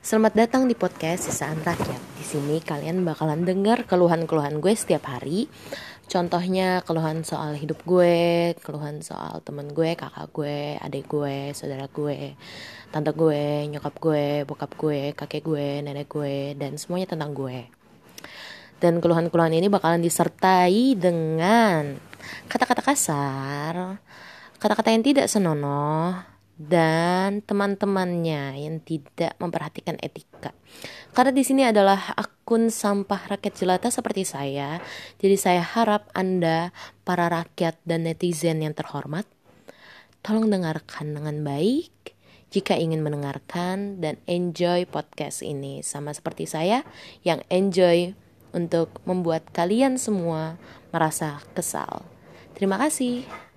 Selamat datang di podcast Sisaan Rakyat. Di sini kalian bakalan dengar keluhan-keluhan gue setiap hari. Contohnya keluhan soal hidup gue, keluhan soal temen gue, kakak gue, adik gue, saudara gue, tante gue, nyokap gue, bokap gue, kakek gue, nenek gue, dan semuanya tentang gue. Dan keluhan-keluhan ini bakalan disertai dengan kata-kata kasar, kata-kata yang tidak senonoh, dan teman-temannya yang tidak memperhatikan etika. Karena di sini adalah akun sampah rakyat jelata seperti saya, jadi saya harap Anda, para rakyat dan netizen yang terhormat, tolong dengarkan dengan baik jika ingin mendengarkan dan enjoy podcast ini sama seperti saya yang enjoy untuk membuat kalian semua merasa kesal. Terima kasih.